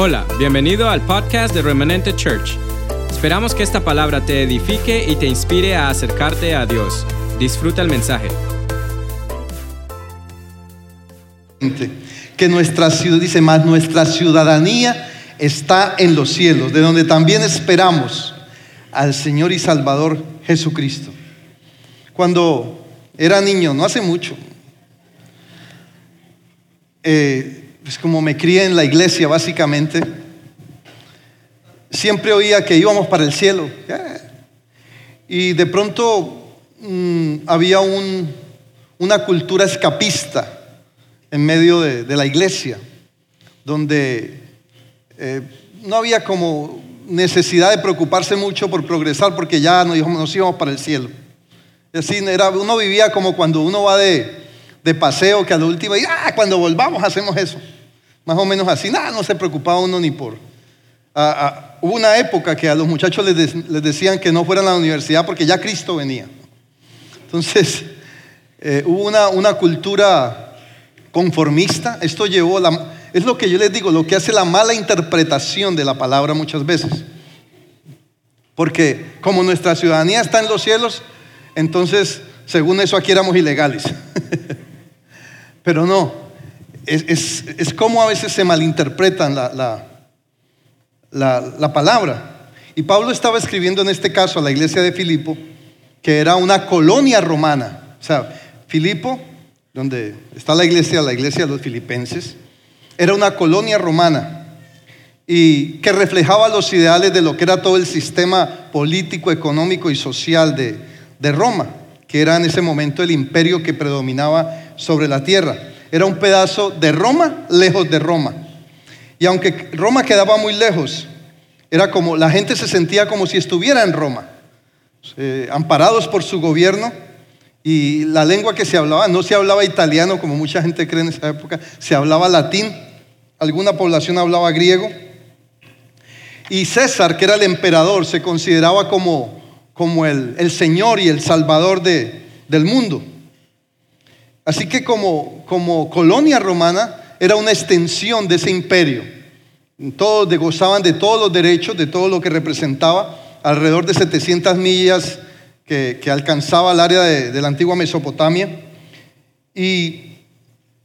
Hola, bienvenido al podcast de Remanente Church. Esperamos que esta palabra te edifique y te inspire a acercarte a Dios. Disfruta el mensaje. Que nuestra ciudad, dice más, nuestra ciudadanía está en los cielos, de donde también esperamos al Señor y Salvador Jesucristo. Cuando era niño, no hace mucho, eh, pues como me crié en la iglesia básicamente, siempre oía que íbamos para el cielo. Y de pronto mm, había una cultura escapista en medio de, la iglesia, donde eh, no había como necesidad de preocuparse mucho por progresar porque ya nos, íbamos para el cielo. era, uno vivía como cuando uno va de, de paseo, que a lo último, ah, cuando volvamos hacemos eso. Más o menos así, nada, no se preocupaba uno ni por... hubo una época que a los muchachos les, decían que no fueran a la universidad porque ya Cristo venía. Entonces, eh, hubo una, una cultura conformista. Esto llevó, la, es lo que yo les digo, lo que hace la mala interpretación de la palabra muchas veces. Porque como nuestra ciudadanía está en los cielos, entonces, según eso, aquí éramos ilegales. Pero no, es, como a veces se malinterpretan la, la, palabra. Y Pablo estaba escribiendo en este caso a la iglesia de Filipo, que era una colonia romana. O sea, Filipo, donde está la iglesia, la iglesia de los filipenses, era una colonia romana y que reflejaba los ideales de lo que era todo el sistema político, económico y social de, de Roma, que era en ese momento el imperio que predominaba sobre la tierra. Era un pedazo de Roma, lejos de Roma. Y aunque Roma quedaba muy lejos, era como la gente se sentía como si estuviera en Roma, amparados por su gobierno. Y la lengua que se hablaba, no se hablaba italiano como mucha gente cree en esa época, se hablaba latín, alguna población hablaba griego. Y César, que era el emperador, se consideraba como, como el, el Señor y el Salvador de, del mundo. Así que como, como colonia romana era una extensión de ese imperio. Todos gozaban de todos los derechos, de todo lo que representaba, alrededor de 700 millas que, alcanzaba el área de, la antigua Mesopotamia. Y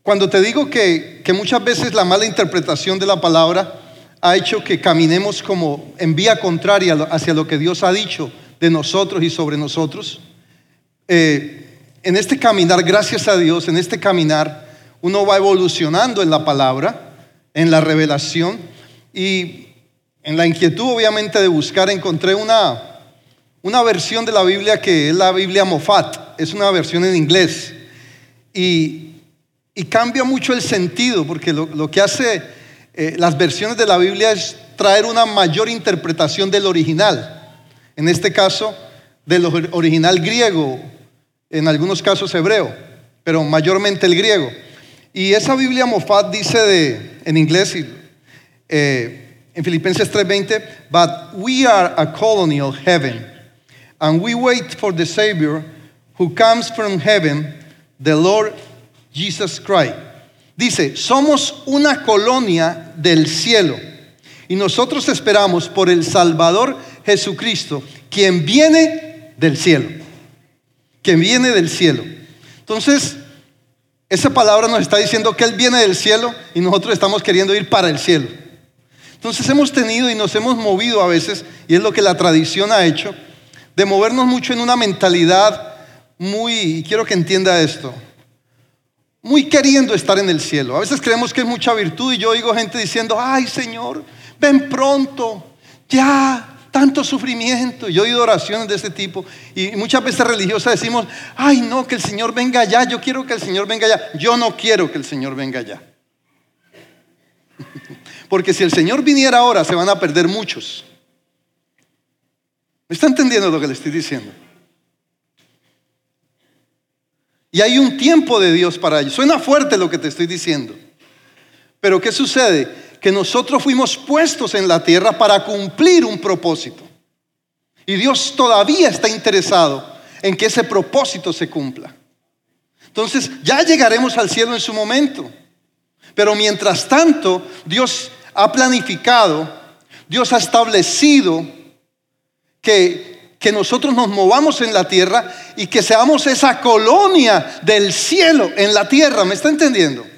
cuando te digo que, que muchas veces la mala interpretación de la palabra ha hecho que caminemos como en vía contraria hacia lo que Dios ha dicho de nosotros y sobre nosotros, eh, en este caminar, gracias a Dios, en este caminar, uno va evolucionando en la palabra, en la revelación y en la inquietud obviamente de buscar, encontré una, una versión de la Biblia que es la Biblia Mofat, es una versión en inglés y, cambia mucho el sentido porque lo, que hace eh, las versiones de la Biblia es traer una mayor interpretación del original, en este caso del original griego en algunos casos hebreo, pero mayormente el griego. Y esa Biblia Mofat dice de, en inglés, eh, en Filipenses 3:20, but we are a colonial heaven, and we wait for the Savior who comes from heaven, the Lord Jesus Christ. Dice, somos una colonia del cielo y nosotros esperamos por el Salvador Jesucristo, quien viene del cielo que viene del cielo. Entonces, esa palabra nos está diciendo que Él viene del cielo y nosotros estamos queriendo ir para el cielo. Entonces hemos tenido y nos hemos movido a veces, y es lo que la tradición ha hecho, de movernos mucho en una mentalidad muy, y quiero que entienda esto, muy queriendo estar en el cielo. A veces creemos que es mucha virtud y yo oigo gente diciendo, ay Señor, ven pronto, ya, tanto sufrimiento. Yo he oído oraciones de ese tipo y muchas veces religiosas decimos, ay no, que el Señor venga allá, yo quiero que el Señor venga allá. Yo no quiero que el Señor venga allá. Porque si el Señor viniera ahora, se van a perder muchos. ¿Me está entendiendo lo que le estoy diciendo? Y hay un tiempo de Dios para ello. Suena fuerte lo que te estoy diciendo. Pero ¿qué sucede? Que nosotros fuimos puestos en la tierra para cumplir un propósito. Y Dios todavía está interesado en que ese propósito se cumpla. Entonces, ya llegaremos al cielo en su momento. Pero mientras tanto, Dios ha planificado, Dios ha establecido que, que nosotros nos movamos en la tierra y que seamos esa colonia del cielo en la tierra. ¿Me está entendiendo?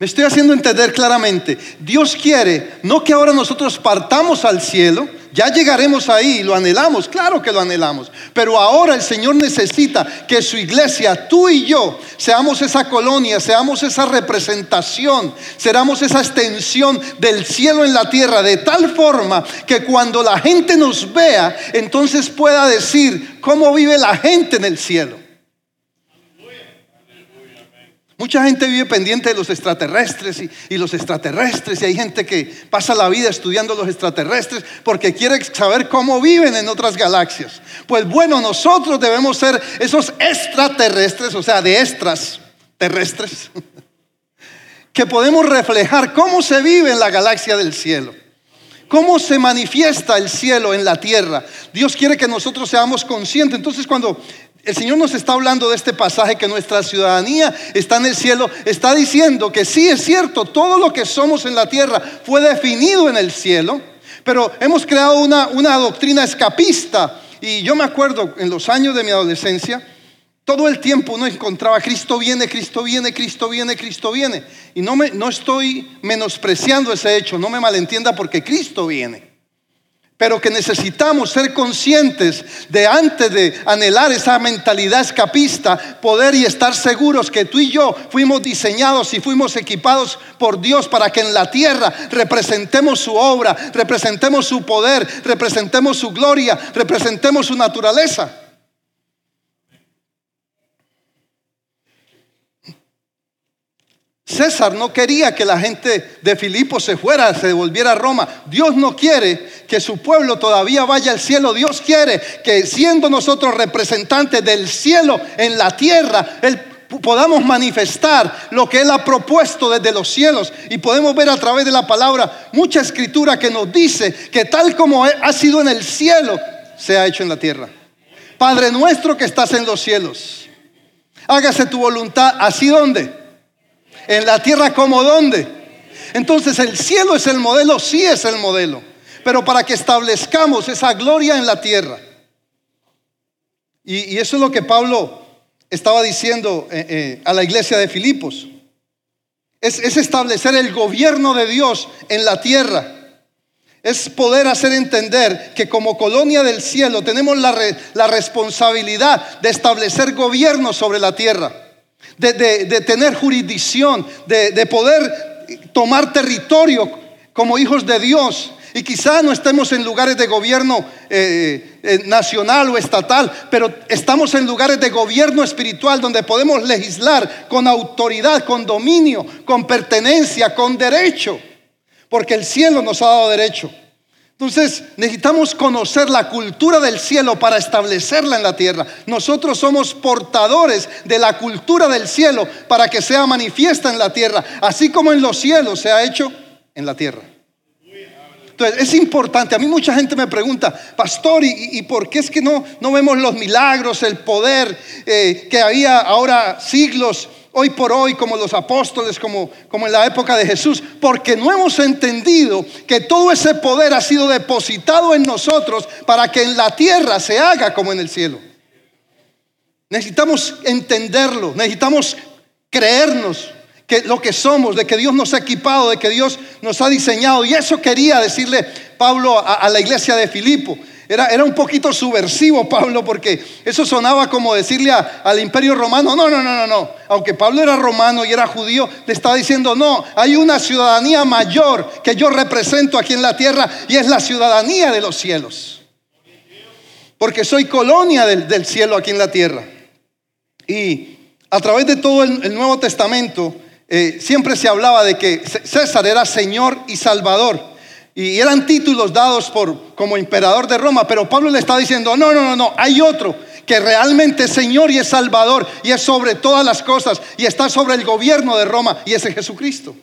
Me estoy haciendo entender claramente. Dios quiere no que ahora nosotros partamos al cielo, ya llegaremos ahí, lo anhelamos, claro que lo anhelamos, pero ahora el Señor necesita que su iglesia, tú y yo, seamos esa colonia, seamos esa representación, seramos esa extensión del cielo en la tierra, de tal forma que cuando la gente nos vea, entonces pueda decir cómo vive la gente en el cielo. Mucha gente vive pendiente de los extraterrestres y, los extraterrestres y hay gente que pasa la vida estudiando los extraterrestres porque quiere saber cómo viven en otras galaxias. Pues bueno, nosotros debemos ser esos extraterrestres, o sea, de extras terrestres, que podemos reflejar cómo se vive en la galaxia del cielo. ¿Cómo se manifiesta el cielo en la tierra? Dios quiere que nosotros seamos conscientes. Entonces cuando el Señor nos está hablando de este pasaje que nuestra ciudadanía está en el cielo. Está diciendo que sí es cierto, todo lo que somos en la tierra fue definido en el cielo, pero hemos creado una, una doctrina escapista. Y yo me acuerdo en los años de mi adolescencia, todo el tiempo uno encontraba Cristo viene, Cristo viene, Cristo viene, Cristo viene. Y no, me, no estoy menospreciando ese hecho, no me malentienda porque Cristo viene pero que necesitamos ser conscientes de antes de anhelar esa mentalidad escapista, poder y estar seguros que tú y yo fuimos diseñados y fuimos equipados por Dios para que en la tierra representemos su obra, representemos su poder, representemos su gloria, representemos su naturaleza. César no quería que la gente de Filipo se fuera, se devolviera a Roma. Dios no quiere que su pueblo todavía vaya al cielo. Dios quiere que siendo nosotros representantes del cielo en la tierra, podamos manifestar lo que Él ha propuesto desde los cielos. Y podemos ver a través de la palabra mucha escritura que nos dice que tal como ha sido en el cielo, se ha hecho en la tierra. Padre nuestro que estás en los cielos, hágase tu voluntad así donde en la tierra como dónde. Entonces el cielo es el modelo, sí es el modelo, pero para que establezcamos esa gloria en la tierra. Y, eso es lo que Pablo estaba diciendo eh, eh, a la iglesia de Filipos. Es, establecer el gobierno de Dios en la tierra. Es poder hacer entender que como colonia del cielo tenemos la, la responsabilidad de establecer gobierno sobre la tierra de, tener jurisdicción, de, poder tomar territorio como hijos de Dios. Y quizá no estemos en lugares de gobierno eh, eh, nacional o estatal, pero estamos en lugares de gobierno espiritual donde podemos legislar con autoridad, con dominio, con pertenencia, con derecho, porque el cielo nos ha dado derecho. Entonces necesitamos conocer la cultura del cielo para establecerla en la tierra. Nosotros somos portadores de la cultura del cielo para que sea manifiesta en la tierra, así como en los cielos se ha hecho en la tierra. Entonces es importante, a mí mucha gente me pregunta, pastor, ¿y, por qué es que no, no vemos los milagros, el poder eh, que había ahora siglos hoy por hoy como los apóstoles, como, como en la época de Jesús, porque no hemos entendido que todo ese poder ha sido depositado en nosotros para que en la tierra se haga como en el cielo. Necesitamos entenderlo, necesitamos creernos que lo que somos, de que Dios nos ha equipado, de que Dios nos ha diseñado. Y eso quería decirle Pablo a, a la iglesia de Filipo. Era, un poquito subversivo Pablo porque eso sonaba como decirle al imperio romano, no, no, no, no, no. Aunque Pablo era romano y era judío, le estaba diciendo, no, hay una ciudadanía mayor que yo represento aquí en la tierra y es la ciudadanía de los cielos. Porque soy colonia del, cielo aquí en la tierra. Y a través de todo el, Nuevo Testamento eh, siempre se hablaba de que César era Señor y Salvador. Y eran títulos dados por como emperador de Roma, pero Pablo le está diciendo, no, no, no, no, hay otro que realmente es Señor y es Salvador y es sobre todas las cosas y está sobre el gobierno de Roma y es Jesucristo.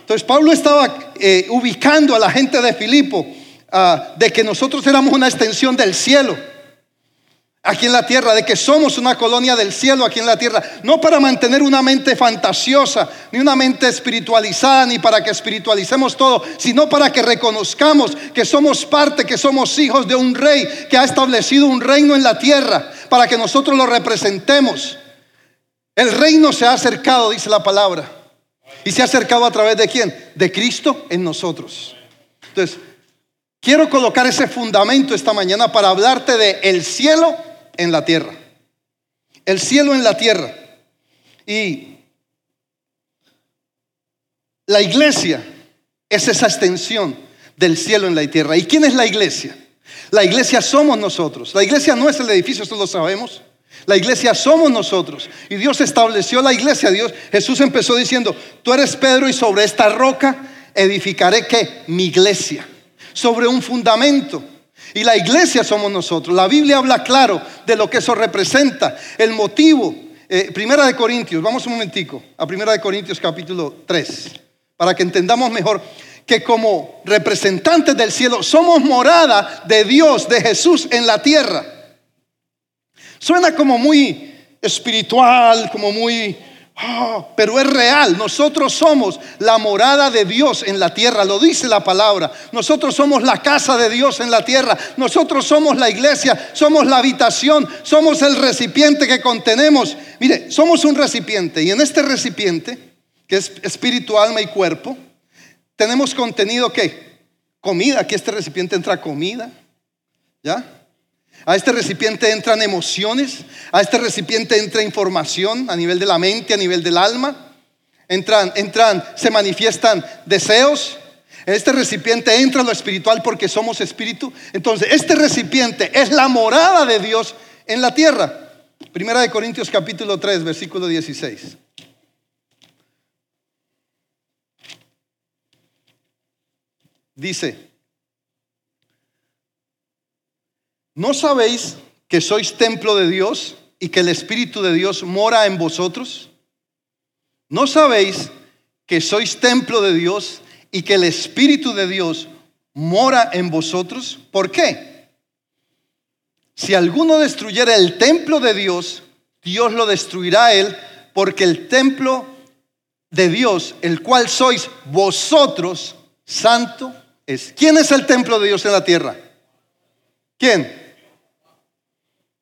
Entonces Pablo estaba eh, ubicando a la gente de Filipo ah, de que nosotros éramos una extensión del cielo. Aquí en la tierra, de que somos una colonia del cielo aquí en la tierra, no para mantener una mente fantasiosa, ni una mente espiritualizada, ni para que espiritualicemos todo, sino para que reconozcamos que somos parte, que somos hijos de un rey que ha establecido un reino en la tierra, para que nosotros lo representemos. El reino se ha acercado, dice la palabra. ¿Y se ha acercado a través de quién? De Cristo en nosotros. Entonces, quiero colocar ese fundamento esta mañana para hablarte de el cielo en la tierra. El cielo en la tierra. Y la iglesia es esa extensión del cielo en la tierra. ¿Y quién es la iglesia? La iglesia somos nosotros. La iglesia no es el edificio, esto lo sabemos. La iglesia somos nosotros. Y Dios estableció la iglesia. Dios, Jesús empezó diciendo, tú eres Pedro y sobre esta roca edificaré que mi iglesia. Sobre un fundamento. Y la iglesia somos nosotros. La Biblia habla claro de lo que eso representa. El motivo. Eh, primera de Corintios, vamos un momentico a Primera de Corintios capítulo 3, para que entendamos mejor que como representantes del cielo somos morada de Dios, de Jesús en la tierra. Suena como muy espiritual, como muy Ah, pero es real. Nosotros somos la morada de Dios en la tierra. Lo dice la palabra. Nosotros somos la casa de Dios en la tierra. Nosotros somos la iglesia. Somos la habitación. Somos el recipiente que contenemos. Mire, somos un recipiente. Y en este recipiente, que es espíritu, alma y cuerpo, tenemos contenido que comida. Aquí este recipiente entra comida. ¿Ya? A este recipiente entran emociones, a este recipiente entra información a nivel de la mente, a nivel del alma. Entran, entran, se manifiestan deseos. En este recipiente entra lo espiritual porque somos espíritu. Entonces, este recipiente es la morada de Dios en la tierra. Primera de Corintios capítulo 3, versículo 16. Dice, ¿No sabéis que sois templo de Dios y que el Espíritu de Dios mora en vosotros? ¿No sabéis que sois templo de Dios y que el Espíritu de Dios mora en vosotros? ¿Por qué? Si alguno destruyera el templo de Dios, Dios lo destruirá a él, porque el templo de Dios, el cual sois vosotros, santo es. ¿Quién es el templo de Dios en la tierra? ¿Quién?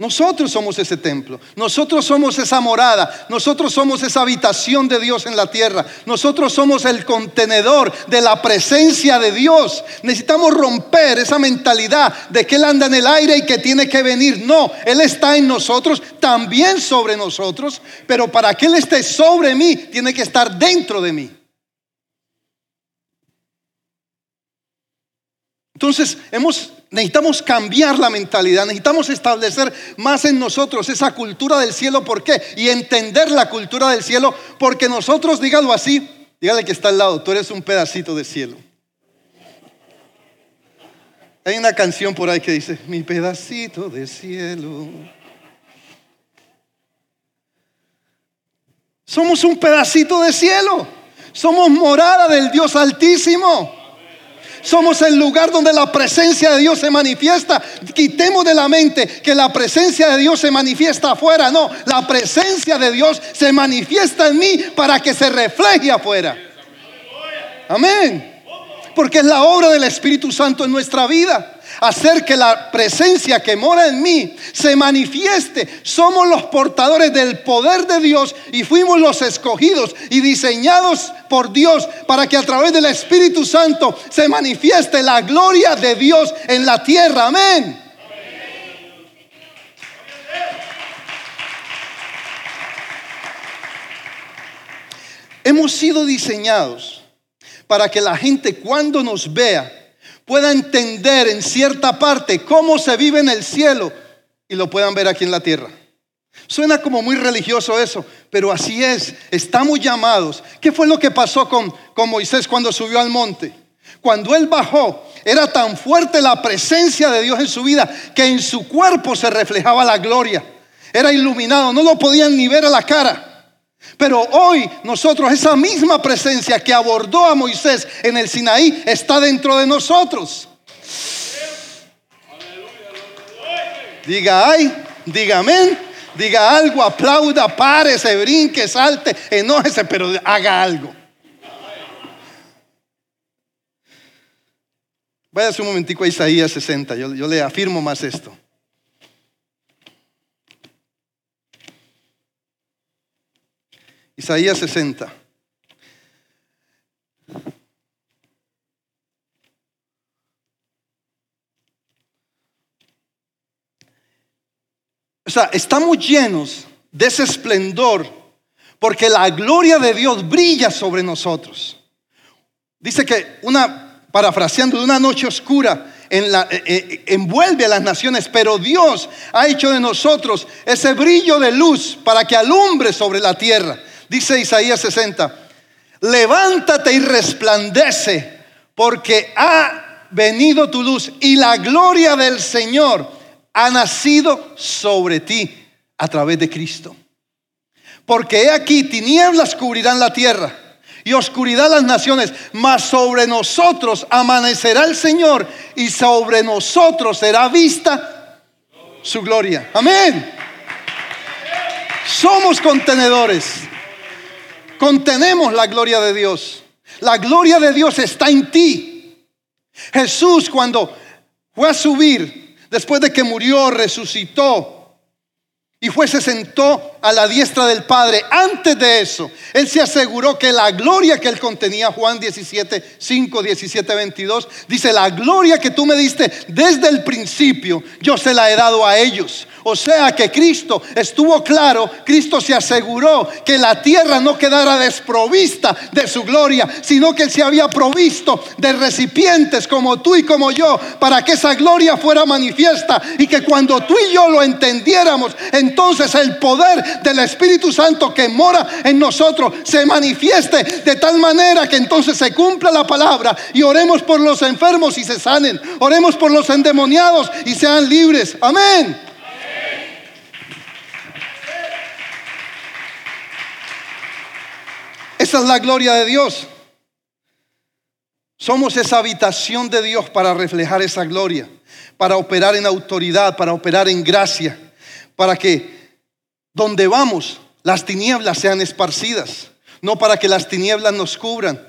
Nosotros somos ese templo, nosotros somos esa morada, nosotros somos esa habitación de Dios en la tierra, nosotros somos el contenedor de la presencia de Dios. Necesitamos romper esa mentalidad de que Él anda en el aire y que tiene que venir. No, Él está en nosotros, también sobre nosotros, pero para que Él esté sobre mí, tiene que estar dentro de mí. Entonces, Necesitamos cambiar la mentalidad, necesitamos establecer más en nosotros esa cultura del cielo. ¿Por qué? Y entender la cultura del cielo, porque nosotros, dígalo así, dígale que está al lado, tú eres un pedacito de cielo. Hay una canción por ahí que dice, mi pedacito de cielo. Somos un pedacito de cielo. Somos morada del Dios Altísimo. Somos el lugar donde la presencia de Dios se manifiesta. Quitemos de la mente que la presencia de Dios se manifiesta afuera. No, la presencia de Dios se manifiesta en mí para que se refleje afuera. Amén. Porque es la obra del Espíritu Santo en nuestra vida hacer que la presencia que mora en mí se manifieste. Somos los portadores del poder de Dios y fuimos los escogidos y diseñados por Dios para que a través del Espíritu Santo se manifieste la gloria de Dios en la tierra. Amén. Hemos sido diseñados para que la gente cuando nos vea pueda entender en cierta parte cómo se vive en el cielo y lo puedan ver aquí en la tierra. Suena como muy religioso eso, pero así es. Estamos llamados. ¿Qué fue lo que pasó con, con Moisés cuando subió al monte? Cuando él bajó, era tan fuerte la presencia de Dios en su vida que en su cuerpo se reflejaba la gloria. Era iluminado, no lo podían ni ver a la cara. Pero hoy nosotros, esa misma presencia que abordó a Moisés en el Sinaí, está dentro de nosotros. Diga, ay. Diga amén. Diga algo, aplauda, párese, brinque, salte, enójese, pero haga algo. Vaya un momentico a Isaías 60, yo, yo le afirmo más esto. Isaías 60. O sea, estamos llenos de ese esplendor porque la gloria de Dios brilla sobre nosotros. Dice que una, parafraseando, de una noche oscura en la, eh, eh, envuelve a las naciones, pero Dios ha hecho de nosotros ese brillo de luz para que alumbre sobre la tierra. Dice Isaías 60, levántate y resplandece porque ha venido tu luz y la gloria del Señor ha nacido sobre ti a través de Cristo. Porque he aquí, tinieblas cubrirán la tierra y oscuridad las naciones, mas sobre nosotros amanecerá el Señor y sobre nosotros será vista su gloria. Amén. Somos contenedores. Contenemos la gloria de Dios. La gloria de Dios está en ti. Jesús cuando fue a subir después de que murió, resucitó y fue, se sentó a la diestra del Padre. Antes de eso, Él se aseguró que la gloria que Él contenía, Juan 17, 5, 17, 22, dice, la gloria que tú me diste desde el principio, yo se la he dado a ellos. O sea que Cristo estuvo claro, Cristo se aseguró que la tierra no quedara desprovista de su gloria, sino que Él se había provisto de recipientes como tú y como yo, para que esa gloria fuera manifiesta y que cuando tú y yo lo entendiéramos, entonces el poder del Espíritu Santo que mora en nosotros se manifieste de tal manera que entonces se cumpla la palabra y oremos por los enfermos y se sanen, oremos por los endemoniados y sean libres. Amén. Esa es la gloria de Dios. Somos esa habitación de Dios para reflejar esa gloria, para operar en autoridad, para operar en gracia, para que donde vamos las tinieblas sean esparcidas, no para que las tinieblas nos cubran.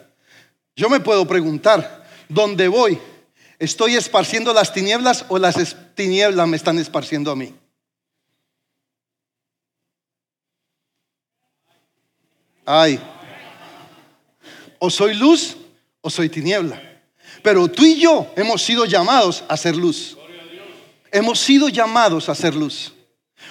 Yo me puedo preguntar, ¿dónde voy? ¿Estoy esparciendo las tinieblas o las tinieblas me están esparciendo a mí? Ay, o soy luz o soy tiniebla. Pero tú y yo hemos sido llamados a ser luz. Hemos sido llamados a ser luz.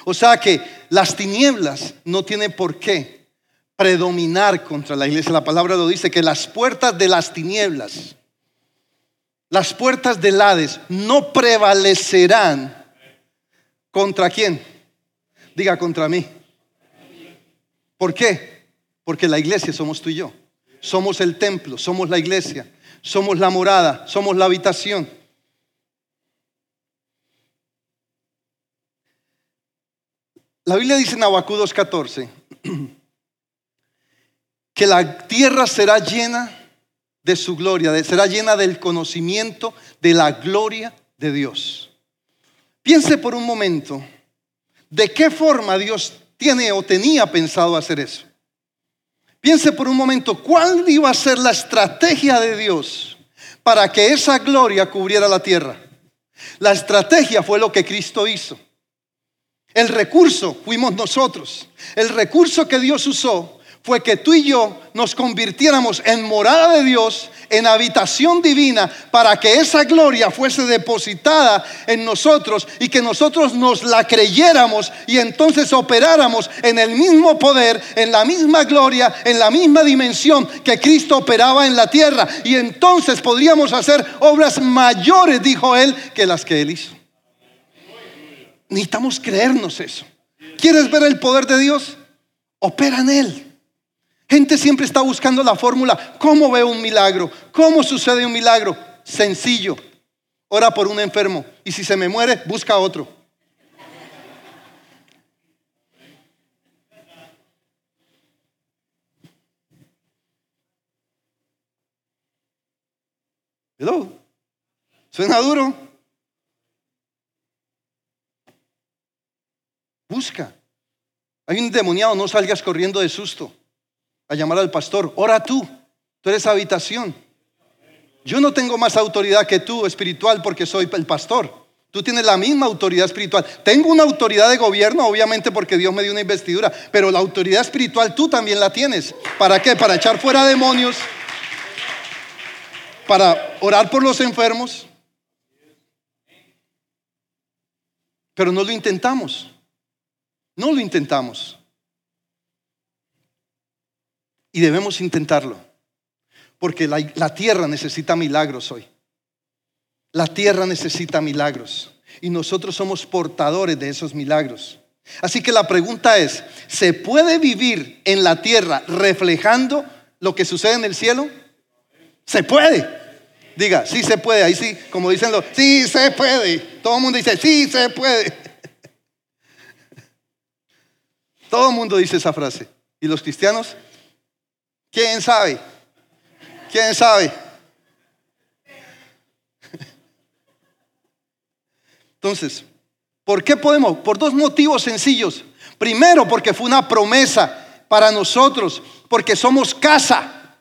O sea que las tinieblas no tienen por qué predominar contra la iglesia. La palabra lo dice, que las puertas de las tinieblas, las puertas del Hades no prevalecerán contra quién. Diga contra mí. ¿Por qué? Porque la iglesia somos tú y yo somos el templo, somos la iglesia, somos la morada, somos la habitación. La Biblia dice en Abacú 2.14 que la tierra será llena de su gloria, será llena del conocimiento de la gloria de Dios. Piense por un momento de qué forma Dios tiene o tenía pensado hacer eso. Piense por un momento, ¿cuál iba a ser la estrategia de Dios para que esa gloria cubriera la tierra? La estrategia fue lo que Cristo hizo. El recurso fuimos nosotros. El recurso que Dios usó fue que tú y yo nos convirtiéramos en morada de Dios, en habitación divina, para que esa gloria fuese depositada en nosotros y que nosotros nos la creyéramos y entonces operáramos en el mismo poder, en la misma gloria, en la misma dimensión que Cristo operaba en la tierra. Y entonces podríamos hacer obras mayores, dijo él, que las que él hizo. Necesitamos creernos eso. ¿Quieres ver el poder de Dios? Opera en él. Gente siempre está buscando la fórmula, ¿cómo veo un milagro? ¿Cómo sucede un milagro? Sencillo. Ora por un enfermo y si se me muere, busca otro. Hello. Suena duro. busca. Hay un endemoniado, no salgas corriendo de susto a llamar al pastor. Ora tú, tú eres habitación. Yo no tengo más autoridad que tú espiritual porque soy el pastor. Tú tienes la misma autoridad espiritual. Tengo una autoridad de gobierno, obviamente porque Dios me dio una investidura, pero la autoridad espiritual tú también la tienes. ¿Para qué? Para echar fuera demonios, para orar por los enfermos. Pero no lo intentamos. No lo intentamos. Y debemos intentarlo. Porque la, tierra necesita milagros hoy. La tierra necesita milagros. Y nosotros somos portadores de esos milagros. Así que la pregunta es, ¿se puede vivir en la tierra reflejando lo que sucede en el cielo? Se puede. Diga, sí se puede. Ahí sí, como dicen los, sí se puede. Todo el mundo dice, sí se puede. Todo el mundo dice esa frase. ¿Y los cristianos? ¿Quién sabe? ¿Quién sabe? Entonces, ¿por qué podemos? Por dos motivos sencillos. Primero, porque fue una promesa para nosotros, porque somos casa.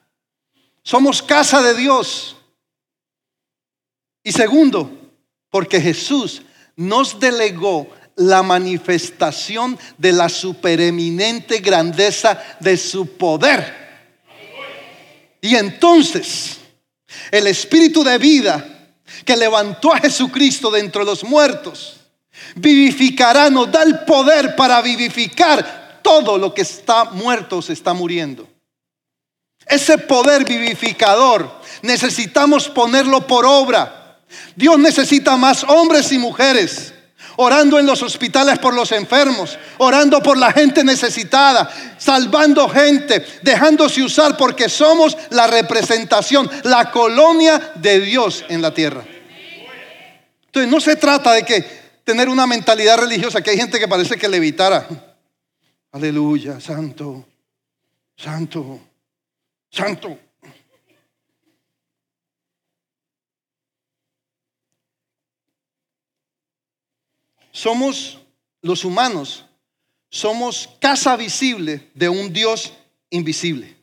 Somos casa de Dios. Y segundo, porque Jesús nos delegó la manifestación de la supereminente grandeza de su poder. Y entonces, el espíritu de vida que levantó a Jesucristo de entre los muertos, vivificará, nos da el poder para vivificar todo lo que está muerto o se está muriendo. Ese poder vivificador necesitamos ponerlo por obra. Dios necesita más hombres y mujeres orando en los hospitales por los enfermos, orando por la gente necesitada, salvando gente, dejándose usar porque somos la representación, la colonia de Dios en la tierra. Entonces no se trata de que tener una mentalidad religiosa, que hay gente que parece que levitara. Aleluya, santo, santo, santo. Somos los humanos, somos casa visible de un Dios invisible.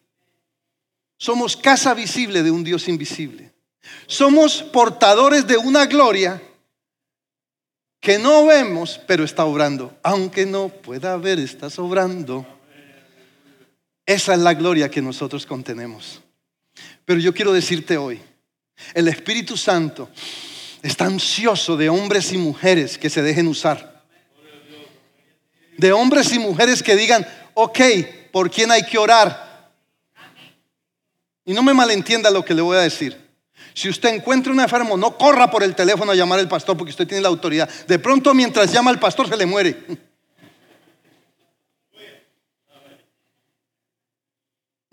Somos casa visible de un Dios invisible. Somos portadores de una gloria que no vemos, pero está obrando. Aunque no pueda ver, está sobrando. Esa es la gloria que nosotros contenemos. Pero yo quiero decirte hoy, el Espíritu Santo está ansioso de hombres y mujeres que se dejen usar. De hombres y mujeres que digan, ok, ¿por quién hay que orar? Y no me malentienda lo que le voy a decir. Si usted encuentra un enfermo, no corra por el teléfono a llamar al pastor porque usted tiene la autoridad. De pronto mientras llama al pastor se le muere.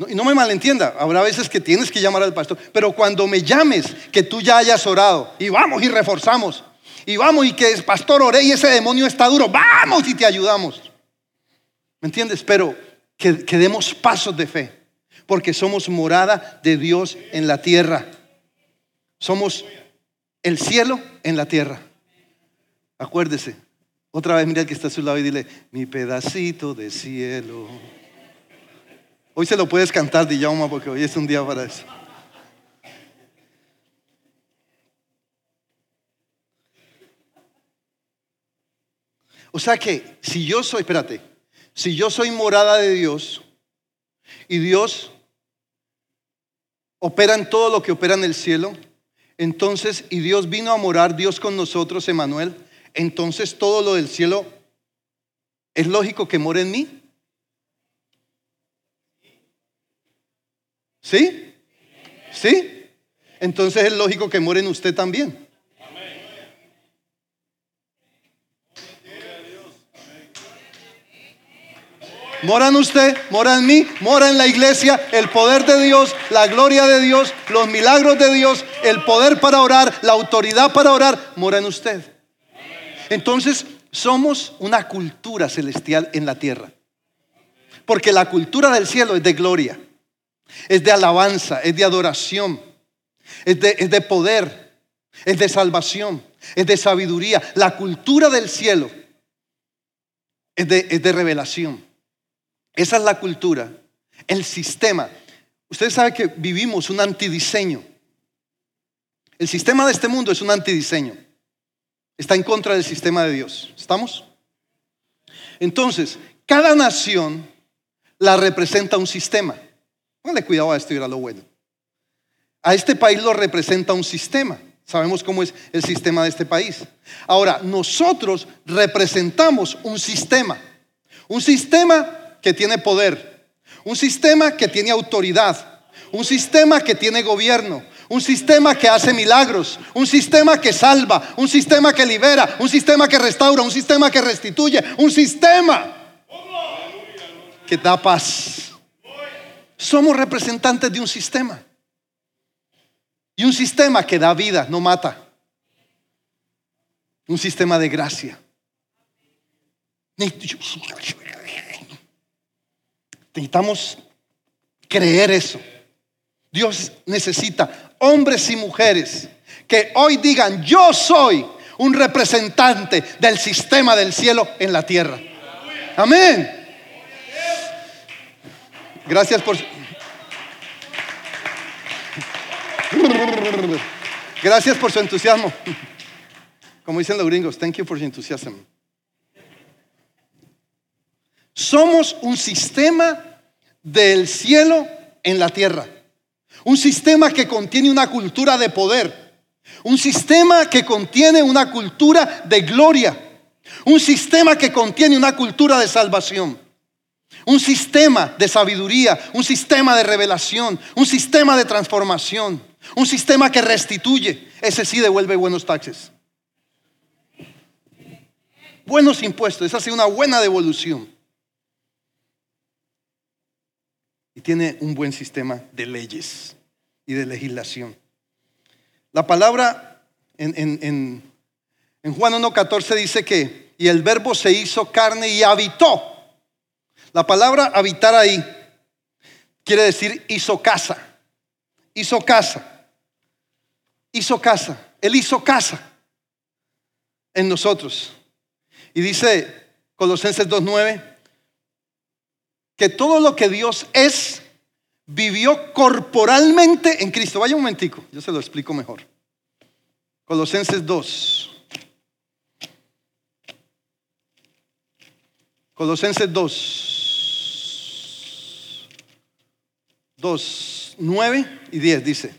Y no me malentienda, habrá veces que tienes que llamar al pastor, pero cuando me llames, que tú ya hayas orado, y vamos y reforzamos, y vamos y que el pastor oré y ese demonio está duro, vamos y te ayudamos. ¿Me entiendes? Pero que, que demos pasos de fe, porque somos morada de Dios en la tierra. Somos el cielo en la tierra. Acuérdese, otra vez mira el que está a su lado y dile, mi pedacito de cielo. Hoy se lo puedes cantar, Diyama, porque hoy es un día para eso. O sea que si yo soy, espérate, si yo soy morada de Dios y Dios opera en todo lo que opera en el cielo, entonces, y Dios vino a morar, Dios con nosotros, Emanuel, entonces todo lo del cielo es lógico que more en mí. ¿Sí? ¿Sí? Entonces es lógico que muere en usted también. Mora en usted, mora en mí, mora en la iglesia, el poder de Dios, la gloria de Dios, los milagros de Dios, el poder para orar, la autoridad para orar, mora en usted. Entonces, somos una cultura celestial en la tierra. Porque la cultura del cielo es de gloria es de alabanza, es de adoración, es de, poder, es de salvación, es de sabiduría. La cultura del cielo es de, es de revelación. Esa es la cultura, el sistema. Ustedes saben que vivimos un antidiseño. El sistema de este mundo es un antidiseño. Está en contra del sistema de Dios. ¿Estamos? Entonces, cada nación la representa un sistema. Póngale cuidado a esto y a lo bueno. A este país lo representa un sistema. Sabemos cómo es el sistema de este país. Ahora, nosotros representamos un sistema. Un sistema que tiene poder. Un sistema que tiene autoridad. Un sistema que tiene gobierno. Un sistema que hace milagros, un sistema que salva, un sistema que libera, un sistema que restaura, un sistema que restituye, un sistema que da paz. Somos representantes de un sistema. Y un sistema que da vida, no mata. Un sistema de gracia. Necesitamos creer eso. Dios necesita hombres y mujeres que hoy digan, yo soy un representante del sistema del cielo en la tierra. Amén. Gracias por... Gracias por su entusiasmo. Como dicen los gringos, thank you for your enthusiasm. Somos un sistema del cielo en la tierra. Un sistema que contiene una cultura de poder. Un sistema que contiene una cultura de gloria. Un sistema que contiene una cultura de salvación. Un sistema de sabiduría, un sistema de revelación, un sistema de transformación, un sistema que restituye. Ese sí devuelve buenos taxes. Buenos impuestos, esa sí una buena devolución. Y tiene un buen sistema de leyes y de legislación. La palabra en, en, en Juan 1.14 dice que, y el verbo se hizo carne y habitó la palabra habitar ahí quiere decir hizo casa. Hizo casa. Hizo casa. Él hizo casa en nosotros. Y dice Colosenses 2.9 que todo lo que Dios es vivió corporalmente en Cristo. Vaya un momentico, yo se lo explico mejor. Colosenses 2. Colosenses 2. 2, 9 y 10 dice.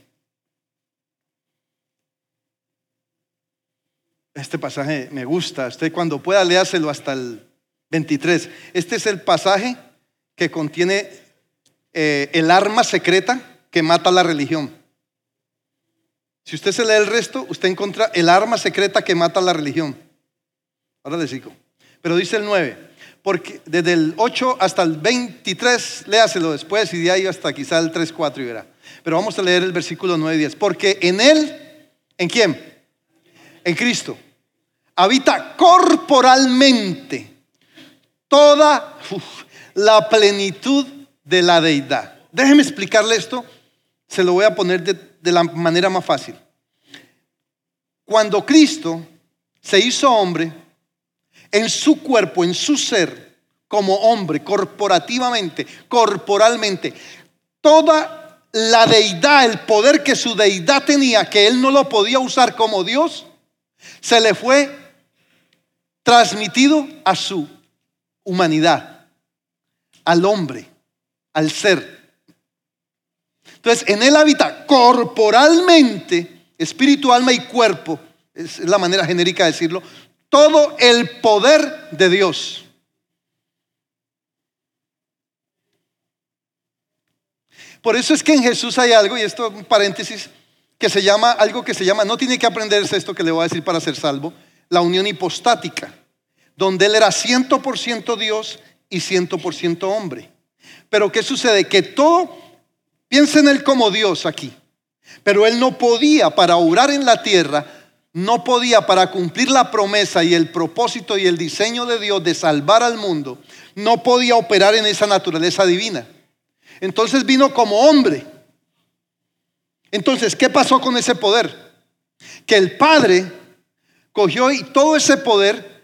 Este pasaje me gusta. Usted cuando pueda léaselo hasta el 23. Este es el pasaje que contiene eh, el arma secreta que mata la religión. Si usted se lee el resto, usted encuentra el arma secreta que mata la religión. Ahora le sigo. Pero dice el 9 porque desde el 8 hasta el 23, léaselo después y de ahí hasta quizá el 3, 4 y verá. Pero vamos a leer el versículo 9 y 10. Porque en Él, ¿en quién? En Cristo. Habita corporalmente toda la plenitud de la deidad. Déjeme explicarle esto. Se lo voy a poner de, de la manera más fácil. Cuando Cristo se hizo hombre, en su cuerpo, en su ser, como hombre, corporativamente, corporalmente, toda la deidad, el poder que su deidad tenía, que él no lo podía usar como Dios, se le fue transmitido a su humanidad, al hombre, al ser. Entonces, en él habita corporalmente, espíritu, alma y cuerpo, es la manera genérica de decirlo, todo el poder de Dios. Por eso es que en Jesús hay algo, y esto un paréntesis, que se llama, algo que se llama, no tiene que aprenderse esto que le voy a decir para ser salvo, la unión hipostática, donde él era 100% Dios y 100% hombre. Pero ¿qué sucede? Que todo, piensa en él como Dios aquí, pero él no podía para obrar en la tierra no podía para cumplir la promesa y el propósito y el diseño de Dios de salvar al mundo, no podía operar en esa naturaleza divina. Entonces vino como hombre. Entonces, ¿qué pasó con ese poder? Que el Padre cogió y todo ese poder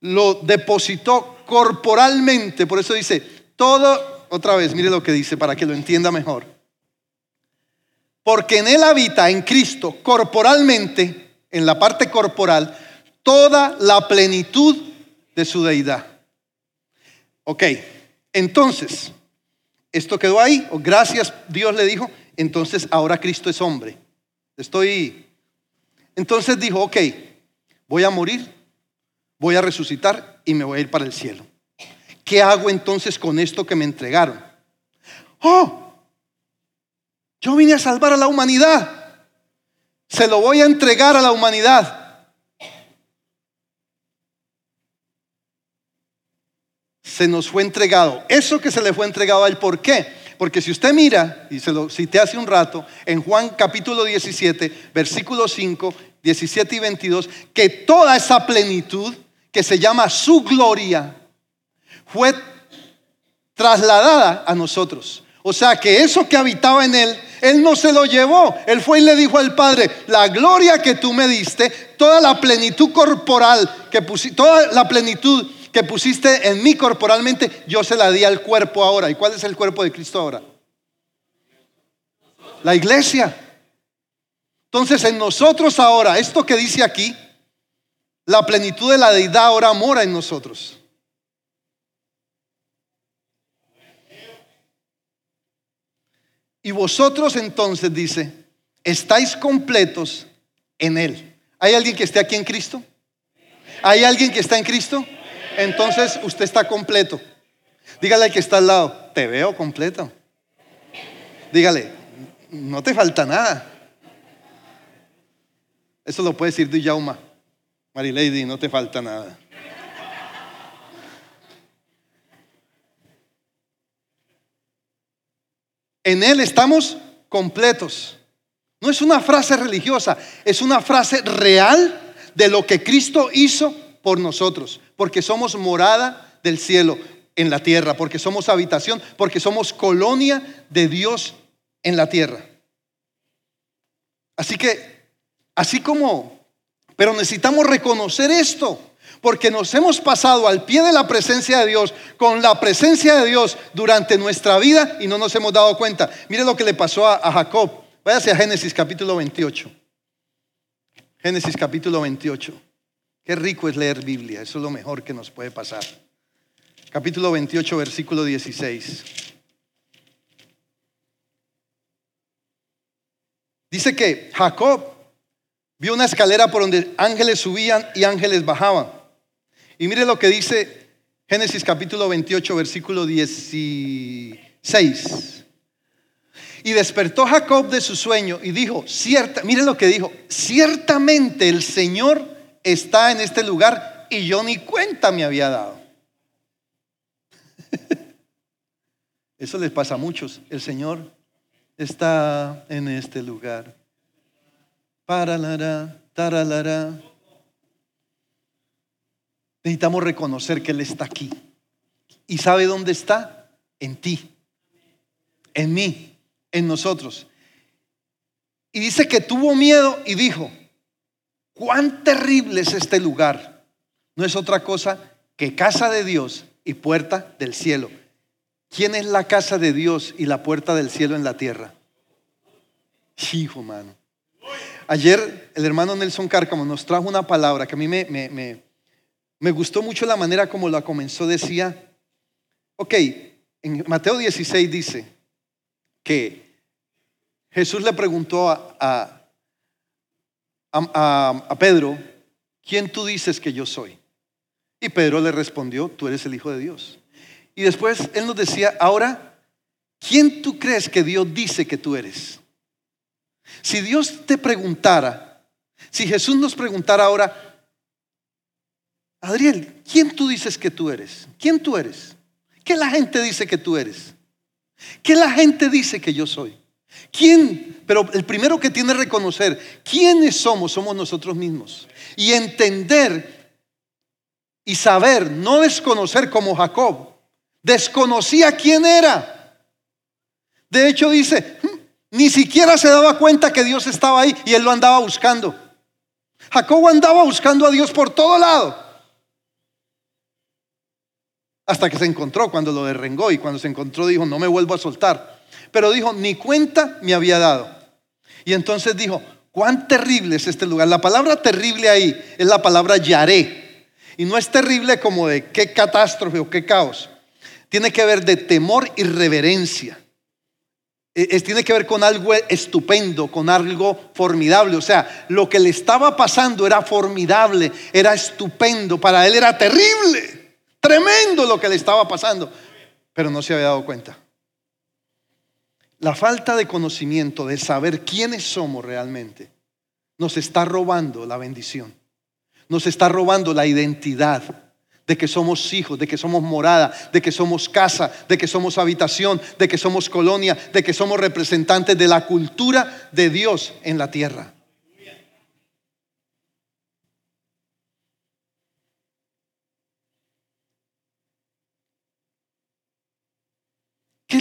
lo depositó corporalmente. Por eso dice, todo, otra vez, mire lo que dice para que lo entienda mejor. Porque en Él habita, en Cristo, corporalmente, en la parte corporal, toda la plenitud de su deidad. Ok, entonces, esto quedó ahí, gracias Dios le dijo, entonces ahora Cristo es hombre. Estoy... Entonces dijo, ok, voy a morir, voy a resucitar y me voy a ir para el cielo. ¿Qué hago entonces con esto que me entregaron? Oh, yo vine a salvar a la humanidad. Se lo voy a entregar a la humanidad. Se nos fue entregado. Eso que se le fue entregado a él, ¿por qué? Porque si usted mira, y se lo cité hace un rato, en Juan capítulo 17, versículo 5, 17 y 22, que toda esa plenitud que se llama su gloria fue trasladada a nosotros. O sea que eso que habitaba en él, él no se lo llevó. Él fue y le dijo al Padre, la gloria que tú me diste, toda la plenitud corporal que toda la plenitud que pusiste en mí corporalmente, yo se la di al cuerpo ahora. ¿Y cuál es el cuerpo de Cristo ahora? La iglesia. Entonces en nosotros ahora, esto que dice aquí, la plenitud de la deidad ahora mora en nosotros. Y vosotros entonces dice, estáis completos en Él. ¿Hay alguien que esté aquí en Cristo? ¿Hay alguien que está en Cristo? Entonces usted está completo. Dígale al que está al lado, te veo completo. Dígale, no te falta nada. Eso lo puede decir Duyauma. Lady, no te falta nada. En Él estamos completos. No es una frase religiosa, es una frase real de lo que Cristo hizo por nosotros, porque somos morada del cielo en la tierra, porque somos habitación, porque somos colonia de Dios en la tierra. Así que, así como, pero necesitamos reconocer esto porque nos hemos pasado al pie de la presencia de Dios, con la presencia de Dios durante nuestra vida y no nos hemos dado cuenta. Mire lo que le pasó a, Jacob. Váyase a Génesis capítulo 28. Génesis capítulo 28. Qué rico es leer Biblia, eso es lo mejor que nos puede pasar. Capítulo 28, versículo 16. Dice que Jacob vio una escalera por donde ángeles subían y ángeles bajaban. Y mire lo que dice Génesis capítulo 28, versículo 16. Y despertó Jacob de su sueño y dijo, cierta, mire lo que dijo, ciertamente el Señor está en este lugar y yo ni cuenta me había dado. Eso les pasa a muchos. El Señor está en este lugar. Paralara, taralara. Necesitamos reconocer que Él está aquí. ¿Y sabe dónde está? En ti, en mí, en nosotros. Y dice que tuvo miedo y dijo, cuán terrible es este lugar. No es otra cosa que casa de Dios y puerta del cielo. ¿Quién es la casa de Dios y la puerta del cielo en la tierra? Hijo, mano. Ayer el hermano Nelson Cárcamo nos trajo una palabra que a mí me, me me gustó mucho la manera como la comenzó. Decía, ok, en Mateo 16 dice que Jesús le preguntó a, a, Pedro, ¿quién tú dices que yo soy? Y Pedro le respondió, tú eres el Hijo de Dios. Y después él nos decía, ahora, ¿quién tú crees que Dios dice que tú eres? Si Dios te preguntara, si Jesús nos preguntara ahora, Adriel, ¿quién tú dices que tú eres? ¿Quién tú eres? ¿Qué la gente dice que tú eres? ¿Qué la gente dice que yo soy? ¿Quién? Pero el primero que tiene que reconocer quiénes somos, somos nosotros mismos. Y entender y saber, no desconocer como Jacob. Desconocía quién era. De hecho dice, hmm, ni siquiera se daba cuenta que Dios estaba ahí y él lo andaba buscando. Jacob andaba buscando a Dios por todo lado. Hasta que se encontró cuando lo derrengó y cuando se encontró dijo, no me vuelvo a soltar. Pero dijo, ni cuenta me había dado. Y entonces dijo, cuán terrible es este lugar. La palabra terrible ahí es la palabra yaré. Y no es terrible como de qué catástrofe o qué caos. Tiene que ver de temor y reverencia. Es, tiene que ver con algo estupendo, con algo formidable. O sea, lo que le estaba pasando era formidable, era estupendo. Para él era terrible. Tremendo lo que le estaba pasando, pero no se había dado cuenta. La falta de conocimiento, de saber quiénes somos realmente, nos está robando la bendición. Nos está robando la identidad de que somos hijos, de que somos morada, de que somos casa, de que somos habitación, de que somos colonia, de que somos representantes de la cultura de Dios en la tierra.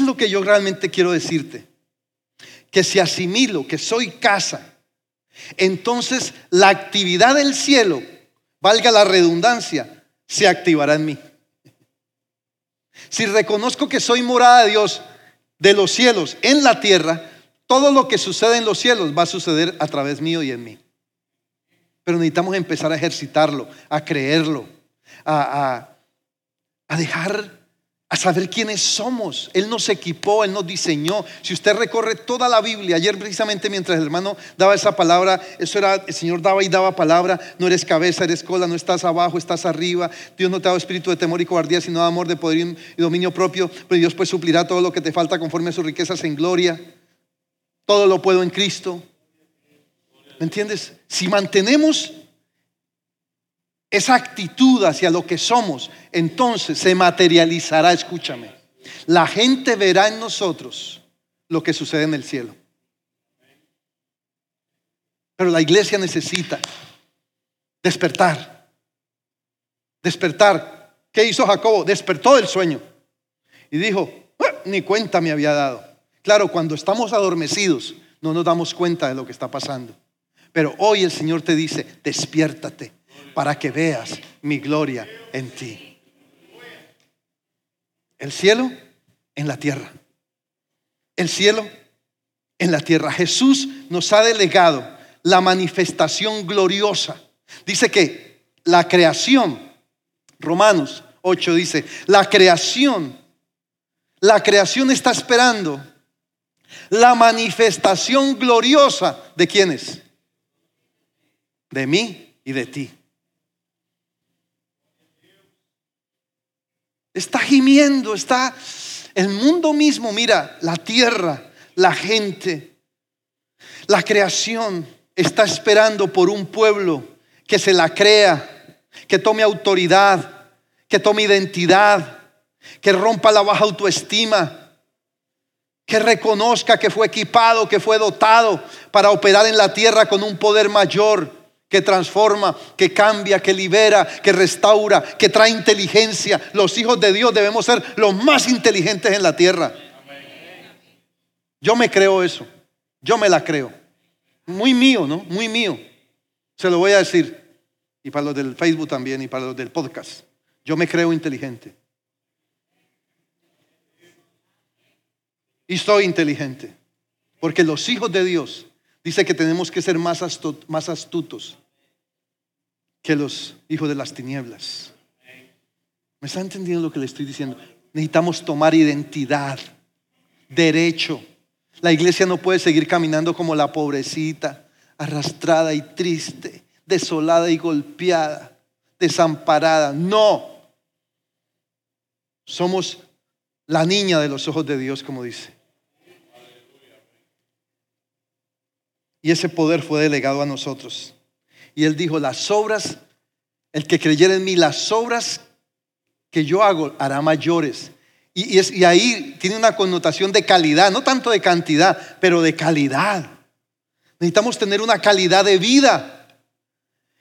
Lo que yo realmente quiero decirte? Que si asimilo que soy casa, entonces la actividad del cielo, valga la redundancia, se activará en mí. Si reconozco que soy morada de Dios de los cielos en la tierra, todo lo que sucede en los cielos va a suceder a través mío y en mí. Pero necesitamos empezar a ejercitarlo, a creerlo, a, a dejar a saber quiénes somos. Él nos equipó, Él nos diseñó. Si usted recorre toda la Biblia, ayer precisamente mientras el hermano daba esa palabra, eso era, el Señor daba y daba palabra, no eres cabeza, eres cola, no estás abajo, estás arriba. Dios no te ha dado espíritu de temor y cobardía, sino de amor, de poder y dominio propio. Pero Dios pues suplirá todo lo que te falta conforme a sus riquezas en gloria. Todo lo puedo en Cristo. ¿Me entiendes? Si mantenemos esa actitud hacia lo que somos, entonces se materializará, escúchame. La gente verá en nosotros lo que sucede en el cielo. Pero la iglesia necesita despertar. Despertar. ¿Qué hizo Jacobo? Despertó del sueño y dijo, ah, ni cuenta me había dado. Claro, cuando estamos adormecidos no nos damos cuenta de lo que está pasando. Pero hoy el Señor te dice, despiértate para que veas mi gloria en ti. El cielo en la tierra. El cielo en la tierra. Jesús nos ha delegado la manifestación gloriosa. Dice que la creación, Romanos 8 dice, la creación, la creación está esperando la manifestación gloriosa de quienes? De mí y de ti. Está gimiendo, está el mundo mismo, mira, la tierra, la gente, la creación está esperando por un pueblo que se la crea, que tome autoridad, que tome identidad, que rompa la baja autoestima, que reconozca que fue equipado, que fue dotado para operar en la tierra con un poder mayor que transforma, que cambia, que libera, que restaura, que trae inteligencia. Los hijos de Dios debemos ser los más inteligentes en la tierra. Yo me creo eso. Yo me la creo. Muy mío, ¿no? Muy mío. Se lo voy a decir. Y para los del Facebook también y para los del podcast. Yo me creo inteligente. Y soy inteligente. Porque los hijos de Dios dice que tenemos que ser más, más astutos que los hijos de las tinieblas. ¿Me está entendiendo lo que le estoy diciendo? Necesitamos tomar identidad, derecho. La iglesia no puede seguir caminando como la pobrecita, arrastrada y triste, desolada y golpeada, desamparada. No. Somos la niña de los ojos de Dios, como dice. Y ese poder fue delegado a nosotros. Y él dijo, las obras, el que creyera en mí, las obras que yo hago hará mayores. Y, y, ahí tiene una connotación de calidad, no tanto de cantidad, pero de calidad. Necesitamos tener una calidad de vida.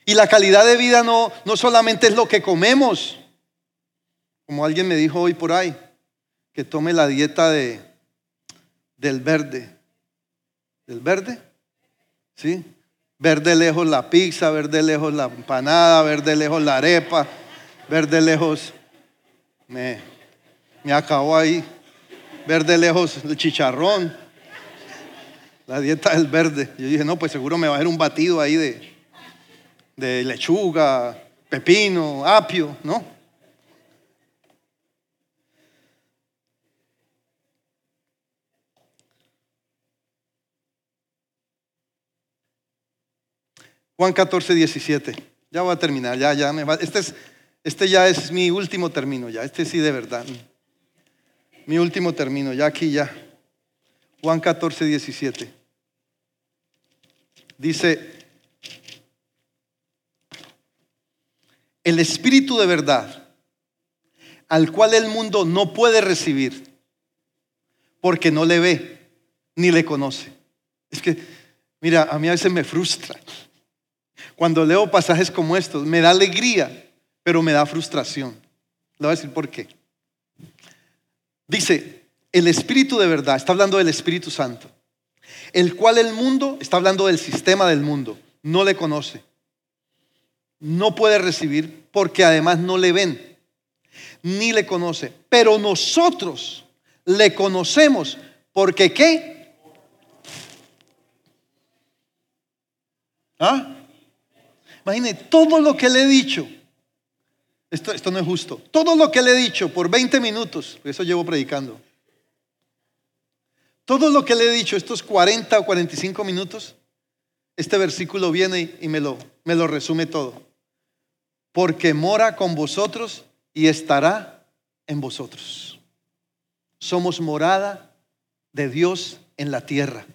Y la calidad de vida no, no solamente es lo que comemos, como alguien me dijo hoy por ahí, que tome la dieta de, del verde. ¿Del verde? ¿Sí? Ver de lejos la pizza, ver de lejos la empanada, ver de lejos la arepa, ver de lejos, Me, me acabó ahí ver de lejos el chicharrón, la dieta del verde. Yo dije, no, pues seguro me va a hacer un batido ahí de, de lechuga, pepino, apio, ¿no? Juan 14, 17. Ya voy a terminar, ya, ya me va. Este, es, este ya es mi último término, ya. Este sí de verdad. Mi último término, ya aquí, ya. Juan 14, 17. Dice, el Espíritu de verdad, al cual el mundo no puede recibir, porque no le ve ni le conoce. Es que, mira, a mí a veces me frustra cuando leo pasajes como estos, me da alegría, pero me da frustración. Le voy a decir por qué. Dice, el Espíritu de verdad, está hablando del Espíritu Santo, el cual el mundo, está hablando del sistema del mundo, no le conoce, no puede recibir porque además no le ven, ni le conoce. Pero nosotros le conocemos porque ¿qué? ¿Ah? Imagine todo lo que le he dicho. Esto, esto no es justo. Todo lo que le he dicho por 20 minutos, eso llevo predicando. Todo lo que le he dicho estos 40 o 45 minutos, este versículo viene y me lo, me lo resume todo. Porque mora con vosotros y estará en vosotros. Somos morada de Dios en la tierra.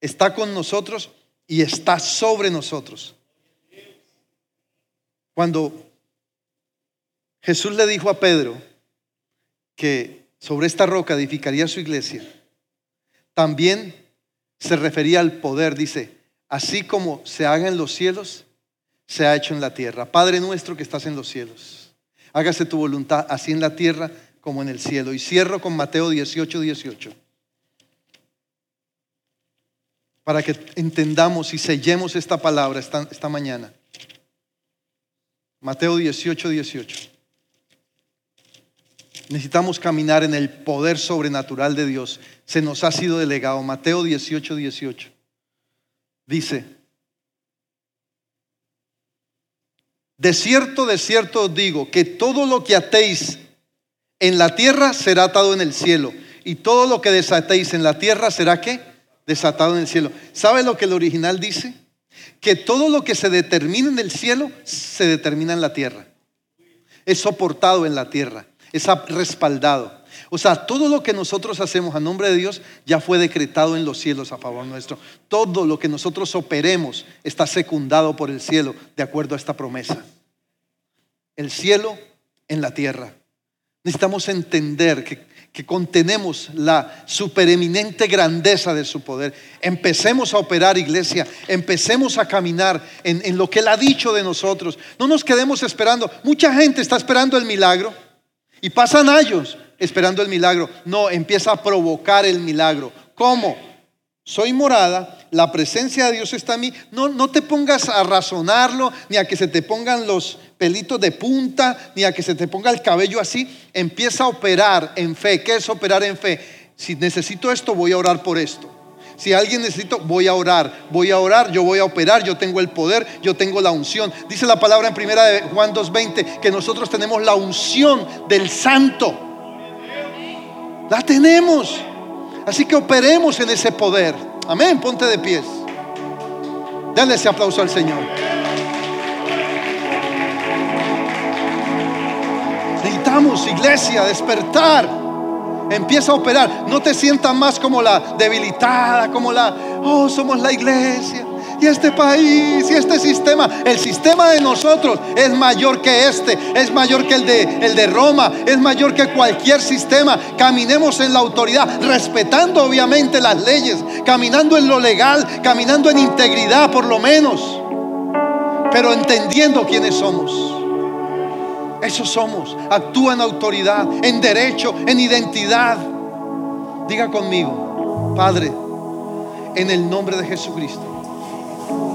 Está con nosotros y está sobre nosotros. Cuando Jesús le dijo a Pedro que sobre esta roca edificaría su iglesia, también se refería al poder, dice, así como se haga en los cielos, se ha hecho en la tierra. Padre nuestro que estás en los cielos, hágase tu voluntad así en la tierra como en el cielo. Y cierro con Mateo 18, 18 para que entendamos y sellemos esta palabra esta, mañana. Mateo 18, 18. Necesitamos caminar en el poder sobrenatural de Dios. Se nos ha sido delegado. Mateo 18, 18. Dice, de cierto, de cierto os digo, que todo lo que atéis en la tierra será atado en el cielo, y todo lo que desatéis en la tierra será qué? Desatado en el cielo. ¿Sabe lo que el original dice? Que todo lo que se determina en el cielo se determina en la tierra. Es soportado en la tierra, es respaldado. O sea, todo lo que nosotros hacemos a nombre de Dios ya fue decretado en los cielos a favor nuestro. Todo lo que nosotros operemos está secundado por el cielo de acuerdo a esta promesa. El cielo en la tierra. Necesitamos entender que que contenemos la supereminente grandeza de su poder. Empecemos a operar, iglesia, empecemos a caminar en, en, lo que Él ha dicho de nosotros. No nos quedemos esperando. Mucha gente está esperando el milagro y pasan años esperando el milagro. No, empieza a provocar el milagro. ¿Cómo? Soy morada, la presencia de Dios está en mí. No, no te pongas a razonarlo, ni a que se te pongan los pelitos de punta, ni a que se te ponga el cabello así. Empieza a operar en fe. ¿Qué es operar en fe? Si necesito esto, voy a orar por esto. Si alguien necesito, voy a orar. Voy a orar, yo voy a operar, yo tengo el poder, yo tengo la unción. Dice la palabra en primera de Juan 2.20 que nosotros tenemos la unción del santo. La tenemos. Así que operemos en ese poder. Amén, ponte de pies. Dale ese aplauso al Señor. Necesitamos, iglesia, despertar. Empieza a operar. No te sientas más como la debilitada, como la, oh, somos la iglesia y este país y este sistema. El sistema de nosotros es mayor que este, es mayor que el de, el de Roma, es mayor que cualquier sistema. Caminemos en la autoridad, respetando obviamente las leyes, caminando en lo legal, caminando en integridad por lo menos, pero entendiendo quiénes somos. Eso somos. Actúa en autoridad, en derecho, en identidad. Diga conmigo, Padre, en el nombre de Jesucristo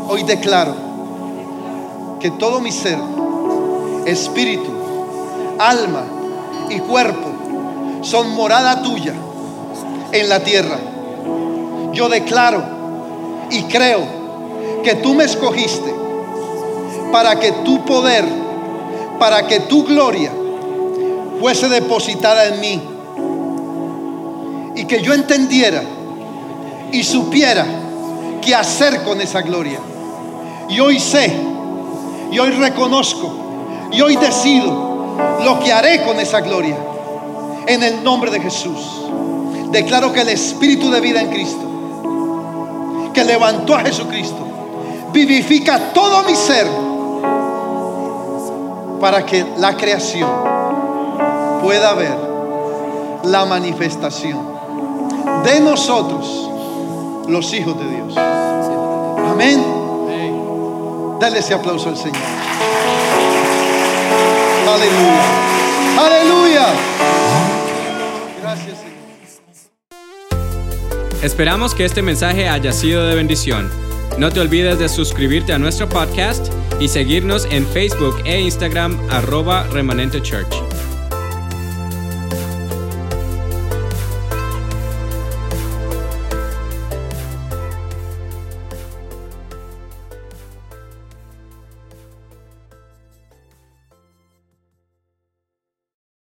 Hoy declaro que todo mi ser, espíritu, alma y cuerpo son morada tuya en la tierra. Yo declaro y creo que tú me escogiste para que tu poder, para que tu gloria fuese depositada en mí y que yo entendiera y supiera qué hacer con esa gloria. Y hoy sé, y hoy reconozco, y hoy decido lo que haré con esa gloria. En el nombre de Jesús. Declaro que el Espíritu de vida en Cristo, que levantó a Jesucristo, vivifica todo mi ser para que la creación pueda ver la manifestación de nosotros, los hijos de Dios. Amén. Dale ese aplauso al Señor. Aleluya. Aleluya. Gracias, Señor. Esperamos que este mensaje haya sido de bendición. No te olvides de suscribirte a nuestro podcast y seguirnos en Facebook e Instagram arroba remanente church.